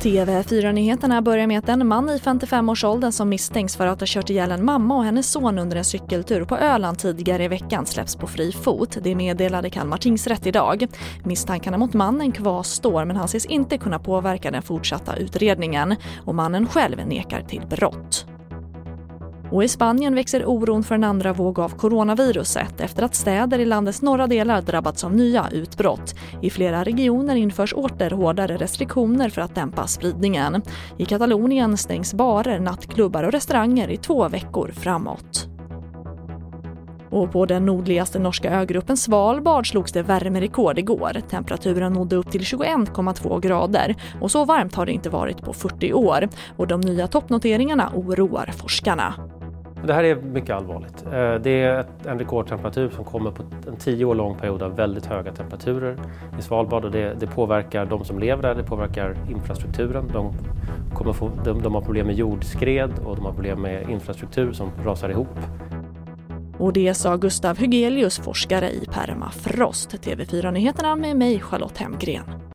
TV4-nyheterna börjar med att en man i 55-årsåldern som misstänks för att ha kört ihjäl en mamma och hennes son under en cykeltur på Öland tidigare i veckan släpps på fri fot. Det meddelade Kalmar tingsrätt idag. Misstankarna mot mannen kvarstår men han ses inte kunna påverka den fortsatta utredningen och mannen själv nekar till brott. Och i Spanien växer oron för en andra våg av coronaviruset efter att städer i landets norra delar drabbats av nya utbrott. I flera regioner införs åter hårdare restriktioner för att dämpa spridningen. I Katalonien stängs barer, nattklubbar och restauranger i två veckor framåt. Och på den nordligaste norska ögruppen Svalbard slogs det värmerekord igår. Temperaturen nådde upp till 21,2 grader och så varmt har det inte varit på 40 år. Och de nya toppnoteringarna oroar forskarna. Mm. Det här är mycket allvarligt. Eh, det är en rekordtemperatur som kommer på en tio år lång period av väldigt höga temperaturer i Svalbard och det, det påverkar de som lever där, det påverkar infrastrukturen. De, kommer få, de, de har problem med jordskred och de har problem med infrastruktur som rasar ihop. Och det sa Gustav Hygelius, forskare i permafrost. TV4 Nyheterna med mig, Charlotte Hemgren.